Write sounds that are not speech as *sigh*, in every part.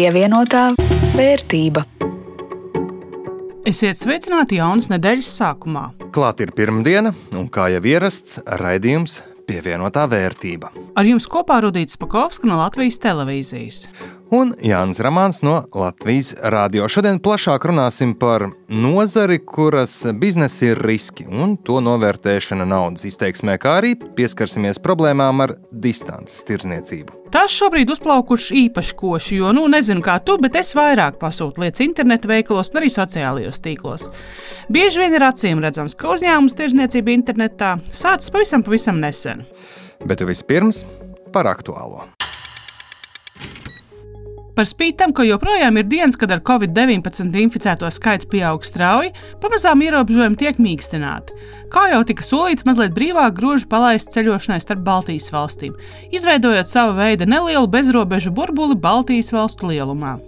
Pievienotā vērtība. Esiet sveicināti jaunas nedēļas sākumā. Klāt ir pirmdiena, un kā jau ierasts, raidījums pievienotā vērtība. Ar jums kopā Rudīts Pakausks no Latvijas televīzijas un Jānis Ramāns no Latvijas Rādio. Šodien plašāk runāsim par nozari, kuras biznesa ir riski un to novērtēšana naudas izteiksmē, kā arī pieskarsimies problēmām ar distances tirdzniecību. Tās šobrīd uzplaukušas īpaši koši, jo, nu, nezinu kā tu, bet es vairāk pasūtu lietas internetu veikalos un arī sociālajos tīklos. Bieži vien ir acīm redzams, ka uzņēmums tirdzniecība internetā sācis pavisam, pavisam nesen. Bet vispirms par aktuālo. Par spīti tam, ka joprojām ir dienas, kad ar covid-19 inficēto skaits pieaug strauji, pamazām ierobežojumi tiek mīkstināti. Kā jau tika solīts, mazliet brīvāk grožu palaist ceļošanai starp Baltijas valstīm, izveidojot savu veidu nelielu bezrobežu burbuli Baltijas valstu lielumā.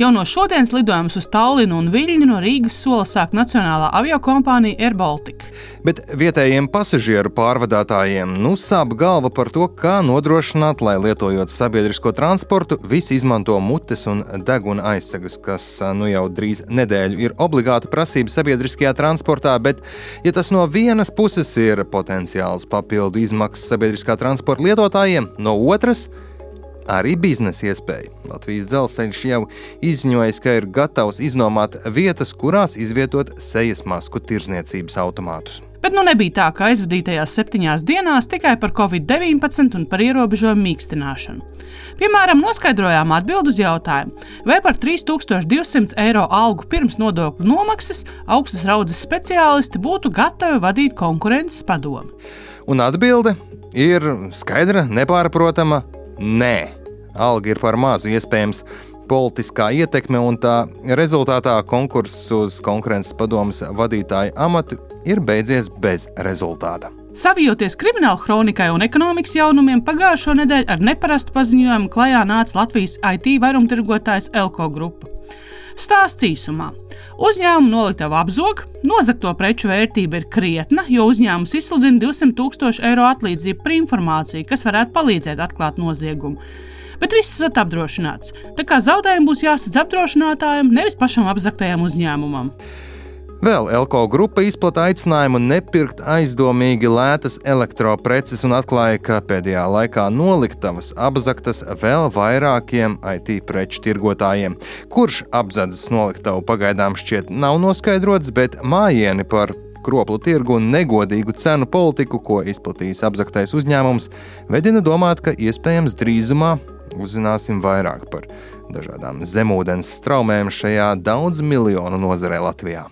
Jau no šodienas lidojumus uz Tallinu un Viļņu no Rīgas sola sāk Nacionālā aviokompānija Air Baltica. Bet vietējiem pasažieru pārvadātājiem nu sāp galva par to, kā nodrošināt, lai lietojot sabiedrisko transportu, visi izmanto mutes un deguna aizsegas, kas nu jau drīz nedēļu ir obligāta prasība sabiedriskajā transportā. Bet, ja tas no vienas puses ir potenciāls papildu izmaksas sabiedriskā transporta lietotājiem, no otras puses arī biznesa iespēja. Latvijas dzelzceļš jau izziņojis, ka ir gatavs iznomāt vietas, kurās izvietot sejas masku tirzniecības automātus. Bet nu nebija tā, ka aizvadītajās septiņās dienās tikai par covid-19 un par ierobežojumu mīkstināšanu. Piemēram, noskaidrojām atbildi uz jautājumu, vai par 3200 eiro algu pirms nodokļu nomaksas augstas raudzes speciālisti būtu gatavi vadīt konkurences padomu. Un atbilde ir skaidra, nepārprotama - nē alga ir par mazu iespējams politiskā ietekme, un tā rezultātā konkurss uz konkurences padomus vadītāju amatu ir beidzies bez rezultāta. Savijoties krimināla kronikai un ekonomikas jaunumiem, pagājušo nedēļu ar neparastu paziņojumu klajā nāca Latvijas IT vairumtirgotājs Elko grupa. Stāsts īsumā. Uzņēmuma noliktava apzog, nozagto preču vērtība ir krietna, jo uzņēmums izsludina 200 tūkstošu eiro atlīdzību par informāciju, kas varētu palīdzēt atklāt noziegumu bet viss ir apdrošināts. Tā kā zaudējumi būs jāsadz apdrošinātājiem, nevis pašam apzaktajam uzņēmumam. Vēl Elko grupa izplatīja aicinājumu nepirkt aizdomīgi lētas elektropreces un atklāja, ka pēdējā laikā noliktavas apzaktas vēl vairākiem IT preču tirgotājiem. Kurš apzadzes noliktavu pagaidām šķiet nav noskaidrots, bet mājieni par kroplu tirgu un negodīgu cenu politiku, ko izplatījis apzaktais uzņēmums, vedina domāt, ka iespējams drīzumā uzzināsim vairāk par dažādām zemūdens straumēm šajā daudz miljonu nozarē Latvijā.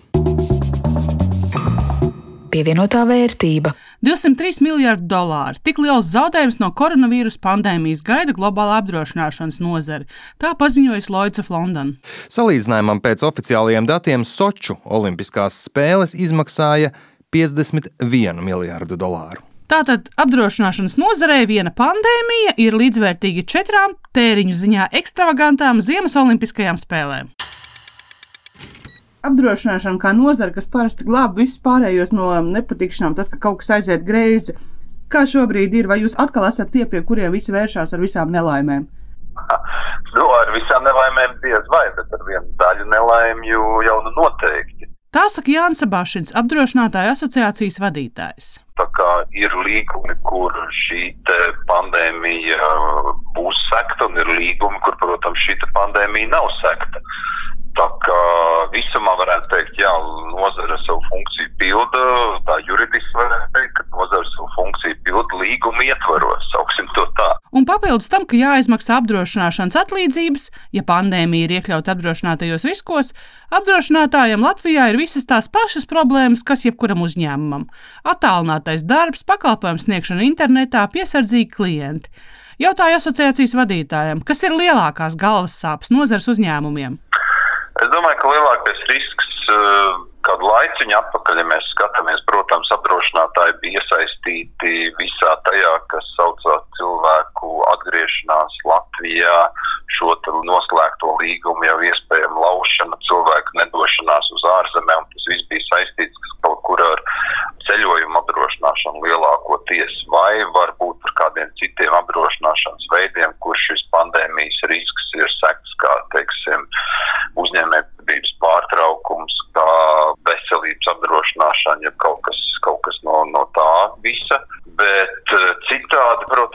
Pievienotā vērtība. 203 miljardi dolāru. Tik liels zaudējums no koronavīrus pandēmijas gaida globāla apdrošināšanas nozare. Tā paziņoja Lloyds of London. Salīdzinājumam pēc oficiālajiem datiem Soču Olimpiskās spēles izmaksāja 51 miljardu dolāru. Tātad apdrošināšanas nozarē viena pandēmija ir līdzvērtīga četrām tēriņu ziņā ekstravagantām Ziemas Olimpiskajām spēlēm. Apdrošināšana kā nozara, kas parasti glāb visus pārējos no nepatikšanām, tad, kad kaut kas aiziet greizi. Kā šobrīd ir, vai jūs atkal esat tie, pie kuriem visi vēršās ar visām nelaimēm? Nu, ar visām nelaimēm diez vai, bet ar vienu daļu nelaimju jau nu noteikti. Tā saka Jānis Sabašins, apdrošinātāju asociācijas vadītājs. Tā kā ir līgumi, kur šī pandēmija būs sekta, un ir līgumi, kur, protams, šī pandēmija nav sekta. Tā kā visumā varētu teikt, jā, nozara savu funkciju pilda, tā juridiski varētu teikt, ka nozara savu funkciju pilda līguma ietvaros, sauksim to tā. Un papildus tam, ka jāizmaksā apdrošināšanas atlīdzības, ja pandēmija ir iekļauta apdrošinātajos riskos, apdrošinātājiem Latvijā ir visas tās pašas problēmas, kas jebkuram uzņēmumam - attālinātais darbs, pakalpojums sniegšana internetā, piesardzīgi klienti. Jautāju asociācijas vadītājiem, kas ir lielākās galvas sāpes nozares uzņēmumiem? Es domāju, ka lielākais risks uh laiciņu atpakaļ, ja mēs skatāmies, protams, apdrošinātāji bija iesaistīti visā tajā, kas saucās cilvēku atgriešanās Latvijā, šo noslēgto līgumu jau iespējama laušana, cilvēku nedošanās uz ārzemēm. Tas viss bija saistīts kaut kur ar ceļojumu apdrošināšanu lielākoties, vai varbūt ar kādiem citiem apdrošināšanas veidiem, kur šis pandēmijas risks ir sekts kā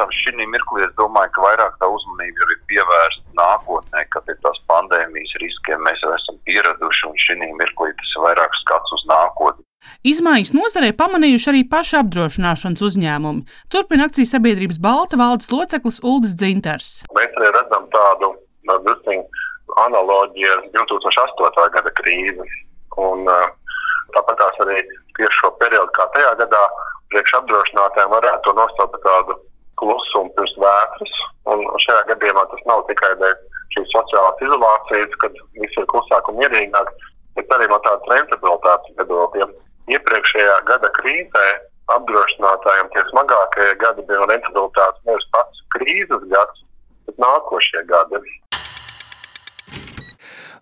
protams, šī mirklī es domāju, ka vairāk tā uzmanība ir pievērsta nākotnē, kad ir tās pandēmijas riskiem mēs jau esam pieraduši, un šī mirklī tas ir vairāk skats uz nākotni. Izmaiņas nozarē pamanījuši arī paši apdrošināšanas uzņēmumi. Turpina akcijas sabiedrības Balta valdes loceklis Uldis Dzinters. Mēs redzam tādu analoģiju ar 2008. gada krīzi. Un, tāpat tās arī tieši šo periodu, kā tajā gadā, priekš apdrošinātājiem varētu to nostāpt tādu klusumu pirms vētras. Un šajā gadījumā tas nav tikai dēļ šīs sociālās izolācijas, kad viss ir klusāk un mierīgāk, bet arī no tādas rentabilitātes viedokļa. Iepriekšējā gada krīzē apdrošinātājiem tie smagākie gadi bija rentabilitātes nevis pats krīzes gads, bet nākošie gadi.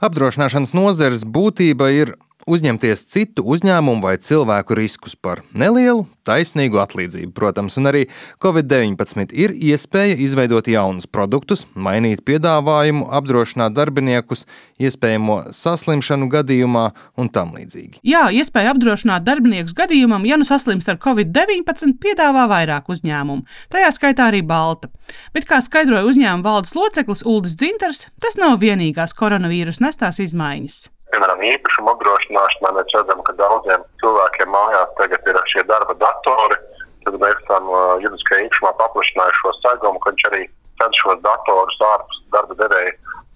Apdrošināšanas nozares būtība ir uzņemties citu uzņēmumu vai cilvēku riskus par nelielu, taisnīgu atlīdzību. Protams, un arī Covid-19 ir iespēja izveidot jaunus produktus, mainīt piedāvājumu, apdrošināt darbiniekus iespējamo saslimšanu gadījumā un tam līdzīgi. Jā, iespēja apdrošināt darbiniekus gadījumam, ja nu saslimst ar Covid-19, piedāvā vairāk uzņēmumu, tajā skaitā arī Balta. Bet, kā skaidroja uzņēmuma valdes loceklis Uldis Dzinters, tas nav vienīgās koronavīrusa nestās izmaiņas piemēram, īpašumu apdrošināšanā mēs redzam, ka daudziem cilvēkiem mājās tagad ir šie darba datori. Tad mēs esam uh, juridiskajā īpašumā paplašinājuši šo segumu, ka viņš arī ced šos datorus ārpus darba devēja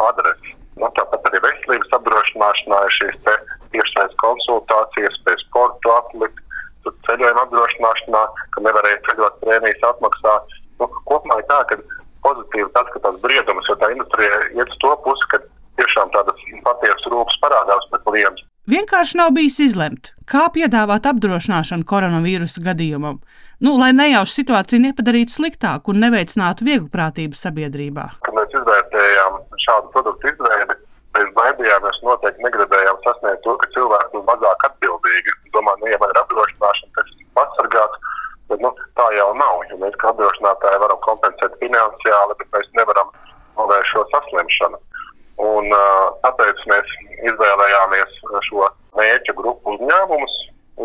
adreses. Nu, tāpat arī veselības apdrošināšanā ir šīs tiešsaistes konsultācijas, pēc sporta atlikt, ceļojuma apdrošināšanā, ka nevarēja ceļot prēmijas atmaksā. Nu, kopumā ir tā, ka pozitīvi tas, ka tas briedums, jo tā industrija iet uz to pusi, ka tiešām tādas patiesas rūpes parādās pēc klienta. Vienkārši nav bijis izlemt, kā piedāvāt apdrošināšanu koronavīrusa gadījumam, nu, lai nejauši situāciju nepadarītu sliktāku un neveicinātu vieglprātību sabiedrībā. Kad mēs izvērtējām šādu produktu izveidi, mēs baidījāmies, noteikti negribējām sasniegt to, ka cilvēki būs mazāk atbildīgi. Domāju, nu, ja man ir apdrošināšana, tad es esmu pasargāts. Bet, nu, tā jau nav. Ja mēs kā apdrošinātāji varam kompensēt finansiāli, bet mēs nevaram novērst šo saslimšanu. Un, uh, tāpēc mēs izvēlējāmies šo mērķa grupu uzņēmumus.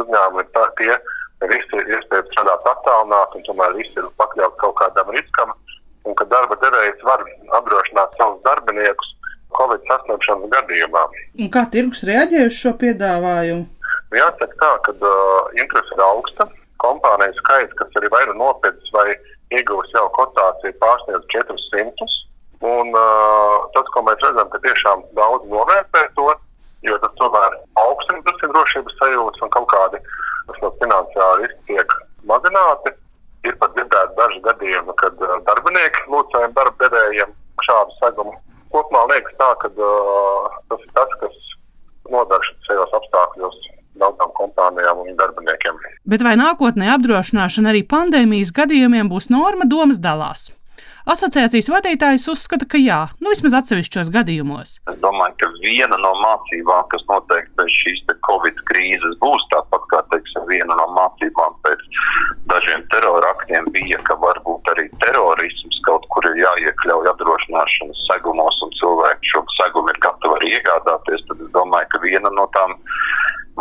Uzņēmumi ir tā, tie, visi ir iespējams strādāt attālināti, un tomēr visi ir pakļauti kaut kādam riskam. Un ka darba devējs var apdrošināt savus darbiniekus Covid saslimšanas gadījumā. Un kā tirgus reaģē uz šo piedāvājumu? Jāsaka tā, ka uh, interese ir augsta. Kompāniju skaits, kas arī vai ir nopircis vai ieguvis jau kotāciju, pārsniedz 400. Un uh, tas, ko mēs redzam, ka tiešām daudz novērtē to, jo tas tomēr augstina tas drošības sajūtas un kaut kādi no finansiāli riski tiek mazināti. Ir pat dzirdēti daži gadījumi, kad darbinieki lūdz saviem darba devējiem šādu segumu. Kopumā liekas tā, ka uh, tas ir tas, kas nodara šajos apstākļos daudzām kompānijām un darbiniekiem. Bet vai nākotnē apdrošināšana arī pandēmijas gadījumiem būs norma, domas dalās? Asociācijas vadītājs uzskata, ka jā, nu vismaz atsevišķos gadījumos. Es domāju, ka viena no mācībām, kas noteikti pēc šīs Covid krīzes būs, tāpat kā teiksim, viena no mācībām pēc dažiem teroraktiem bija, ka varbūt arī terorisms kaut kur ir jāiekļauj apdrošināšanas segumos, un cilvēki šo segumu ir gatavi arī iegādāties. Tad es domāju, ka viena no tām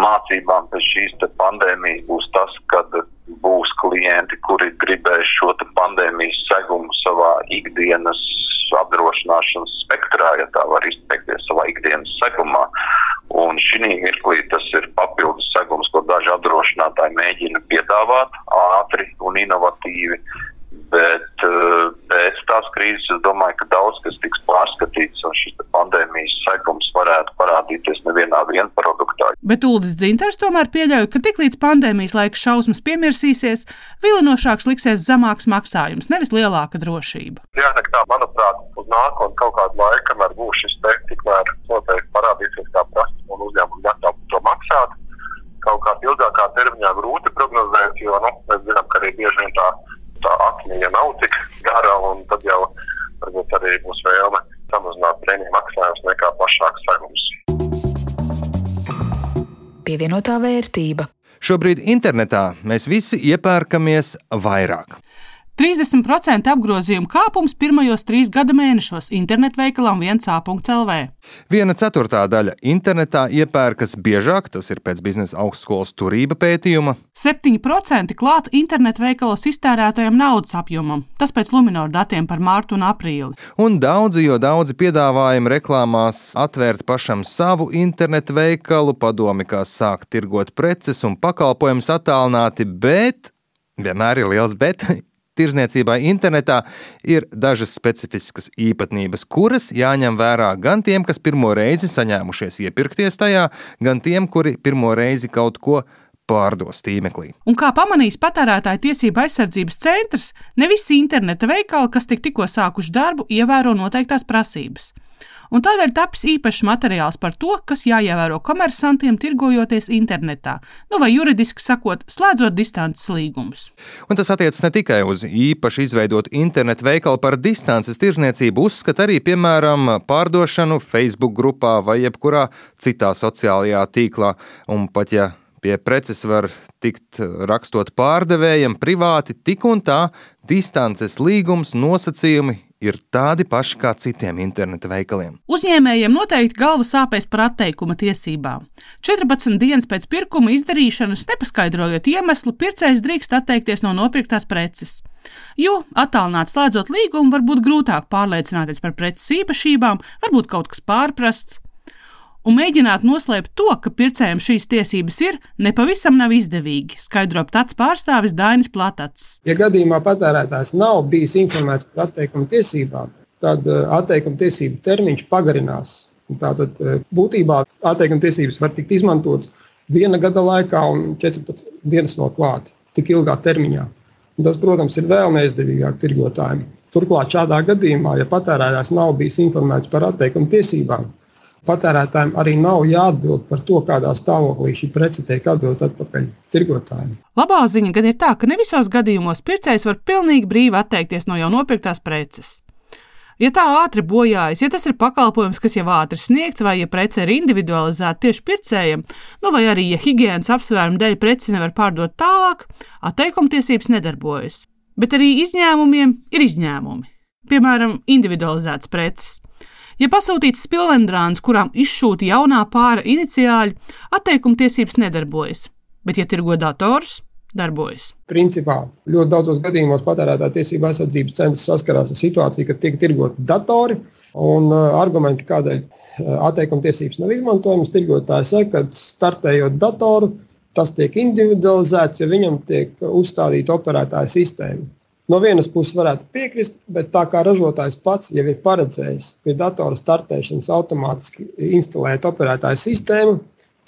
mācībām pēc šīs pandēmijas būs tas, kad būs klienti, kuri gribēs šo pandēmijas segumu savā ikdienas apdrošināšanas spektrā, ja tā var izteikties, savā ikdienas segumā. Un šī mirklī tas ir papildus segums, ko daži apdrošinātāji mēģina piedāvāt ātri un inovatīvi. Bet uh, pēc tās krīzes es domāju, ka daudz kas tiks pārskatīts, un šis pandēmijas segums varētu parādīties nevienā viena produktā. Bet Uldis Dzinters tomēr pieļauj, ka tiklīdz pandēmijas laika šausmas piemirsīsies, vilinošāks liksies zemāks maksājums, nevis lielāka drošība. Jāsaka tā, manuprāt, uz nākotnē kaut kādu laiku, kamēr būs šis te, tikmēr noteikti parādīsies kā prasme un uzņēmumi gatavi to maksāt. Kaut kā ilgākā termiņā grūti prognozēt, jo nu, mēs zinām, ka arī bieži vien tā tā akmeņa nav tik gara, un tad jau varbūt arī būs vēlme samazināt prēmiju maksājumus nekā plašāks segums. Pievienotā vērtība. Šobrīd internetā mēs visi iepērkamies vairāk. 30% apgrozījuma kāpums pirmajos trīs gada mēnešos internetveikalam 1A.CLV. Viena ceturtā daļa internetā iepērkas biežāk, tas ir pēc biznesa augstskolas turība pētījuma. 7% klāt internetveikalos iztērētajam naudas apjomam, tas pēc Luminor datiem par mārtu un aprīli. Un daudzi, jo daudzi piedāvājumi reklāmās atvērt pašam savu internetu veikalu, padomi, kā sākt tirgot preces un pakalpojumus attālināti, bet vienmēr ir liels bet. Tirzniecībai internetā ir dažas specifiskas īpatnības, kuras jāņem vērā gan tiem, kas pirmo reizi saņēmušies iepirkties tajā, gan tiem, kuri pirmo reizi kaut ko pārdos tīmeklī. Un kā pamanīs patērētāja tiesība aizsardzības centrs, ne visi interneta veikali, kas tik tikko sākuši darbu, ievēro noteiktās prasības un tādēļ taps īpašs materiāls par to, kas jāievēro komersantiem, tirgojoties internetā, nu vai juridiski sakot, slēdzot distances līgumus. Un tas attiecas ne tikai uz īpaši izveidotu internetu veikalu par distances tirzniecību, uzskata arī, piemēram, pārdošanu Facebook grupā vai jebkurā citā sociālajā tīklā. Un pat ja pie preces var tikt rakstot pārdevējiem privāti, tik un tā distances līgums nosacījumi ir tādi paši kā citiem interneta veikaliem. Uzņēmējiem noteikti galva sāpēs par atteikuma tiesībām. 14 dienas pēc pirkuma izdarīšanas, nepaskaidrojot iemeslu, pircējs drīkst atteikties no nopirktās preces. Jo attālināti slēdzot līgumu, var būt grūtāk pārliecināties par preces īpašībām, varbūt kaut kas pārprasts un mēģināt noslēpt to, ka pircējiem šīs tiesības ir, nepavisam nav izdevīgi, skaidro tāds pārstāvis Dainis Platats. Ja gadījumā patērētājs nav bijis informēts par atteikuma tiesībām, tad eh, atteikuma tiesību termiņš pagarinās. Tātad eh, būtībā atteikuma tiesības var tikt izmantotas viena gada laikā un 14 dienas vēl klāt, tik ilgā termiņā. Un tas, protams, ir vēl neizdevīgāk tirgotājiem. Turklāt šādā gadījumā, ja patērētājs nav bijis informēts par atteikuma tiesībām, patērētājiem arī nav jāatbild par to, kādā stāvoklī šī prece tiek atdota atpakaļ tirgotājiem. Labā ziņa gan ir tā, ka ne visos gadījumos pircējs var pilnīgi brīvi atteikties no jau nopirktās preces. Ja tā ātri bojājas, ja tas ir pakalpojums, kas jau ātri sniegts, vai ja prece ir individualizēta tieši pircējiem, nu vai arī, ja higiēnas apsvērumu dēļ preci nevar pārdot tālāk, atteikumtiesības nedarbojas. Bet arī izņēmumiem ir izņēmumi. Piemēram, individualizētas preces. Ja pasūtīts spilvendrāns, kurām izšūta jaunā pāra iniciāļi, atteikuma tiesības nedarbojas, bet, ja tirgo dators, darbojas. Principā ļoti daudzos gadījumos patērētāja tiesība aizsardzības centrs saskarās ar situāciju, ka tiek tirgoti datori un uh, argumenti, kādēļ uh, atteikuma tiesības nav izmantojamas. Tirgotājs saka, ka startējot datoru, tas tiek individualizēts, ja viņam tiek uzstādīta operētāja sistēma. No vienas puses varētu piekrist, bet tā kā ražotājs pats jau ir paredzējis pie datora startēšanas automātiski instalēt operētāju sistēmu,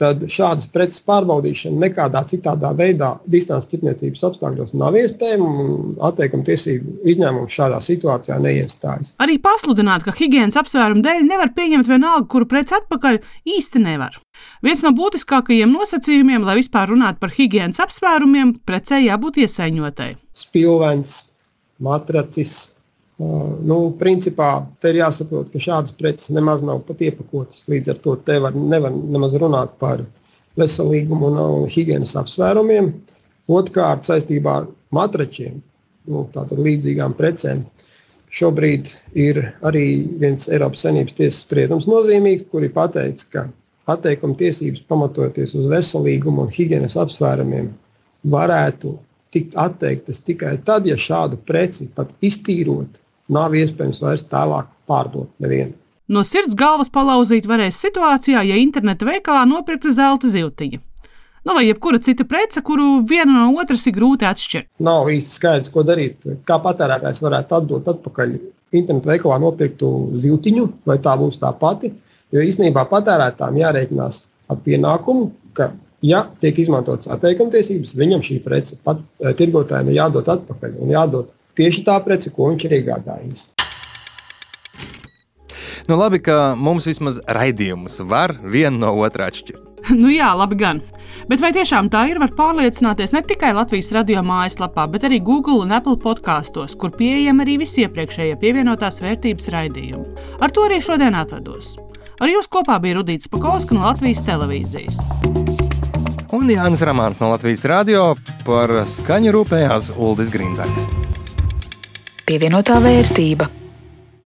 tad šādas preces pārbaudīšana nekādā citādā veidā distances tirdzniecības apstākļos nav iespējama un atteikuma tiesību izņēmums šādā situācijā neiestājas. Arī pasludināt, ka higiēnas apsvērumu dēļ nevar pieņemt vienalga, kuru preci atpakaļ, īsti nevar. Viens no būtiskākajiem nosacījumiem, lai vispār runātu par higiēnas apsvērumiem, precē jābūt iesaņotai. Spilvens, matracis. Uh, nu, principā te ir jāsaprot, ka šādas preces nemaz nav pat iepakotas. Līdz ar to te var, nevar nemaz runāt par veselīgumu un, higiēnas apsvērumiem. Otrkārt, saistībā ar matračiem, nu, tātad līdzīgām precēm. Šobrīd ir arī viens Eiropas Savienības tiesas spriedums nozīmīgs, kur ir pateikts, ka atteikuma tiesības pamatoties uz veselīgumu un higiēnas apsvērumiem varētu tikt atteiktas tikai tad, ja šādu preci pat iztīrot, nav iespējams vairs tālāk pārdot nevienu. No sirds galvas palauzīt varēs situācijā, ja interneta veikalā nopirkta zelta ziltiņa. Nu, vai jebkura cita prece, kuru vienu no otras ir grūti atšķirt. Nav īsti skaidrs, ko darīt. Kā patērētājs varētu atdot atpakaļ internetu veikalā nopirktu ziltiņu, vai tā būs tā pati. Jo īstenībā patērētājiem jārēķinās ar pienākumu, ka ja tiek izmantotas atteikuma tiesības, viņam šī prece pat eh, tirgotājiem ir jādod atpakaļ un jādod tieši tā prece, ko viņš ir iegādājies. Nu, labi, ka mums vismaz raidījumus var vienu no otrā atšķirt. *laughs* Nu jā, labi gan. Bet vai tiešām tā ir? Var pārliecināties ne tikai Latvijas radio mājaslapā, bet arī Google un Apple podkāstos, kur pieejami arī visi iepriekšējie pievienotās vērtības raidījumi. Ar to arī šodien atvados. Ar jums kopā bija Rudīts Pakausks no Latvijas televīzijas un Jānis Ramāns no Latvijas Rādio par skaņu rūpējās Uldis Grīnbergs. pievienotā vērtība.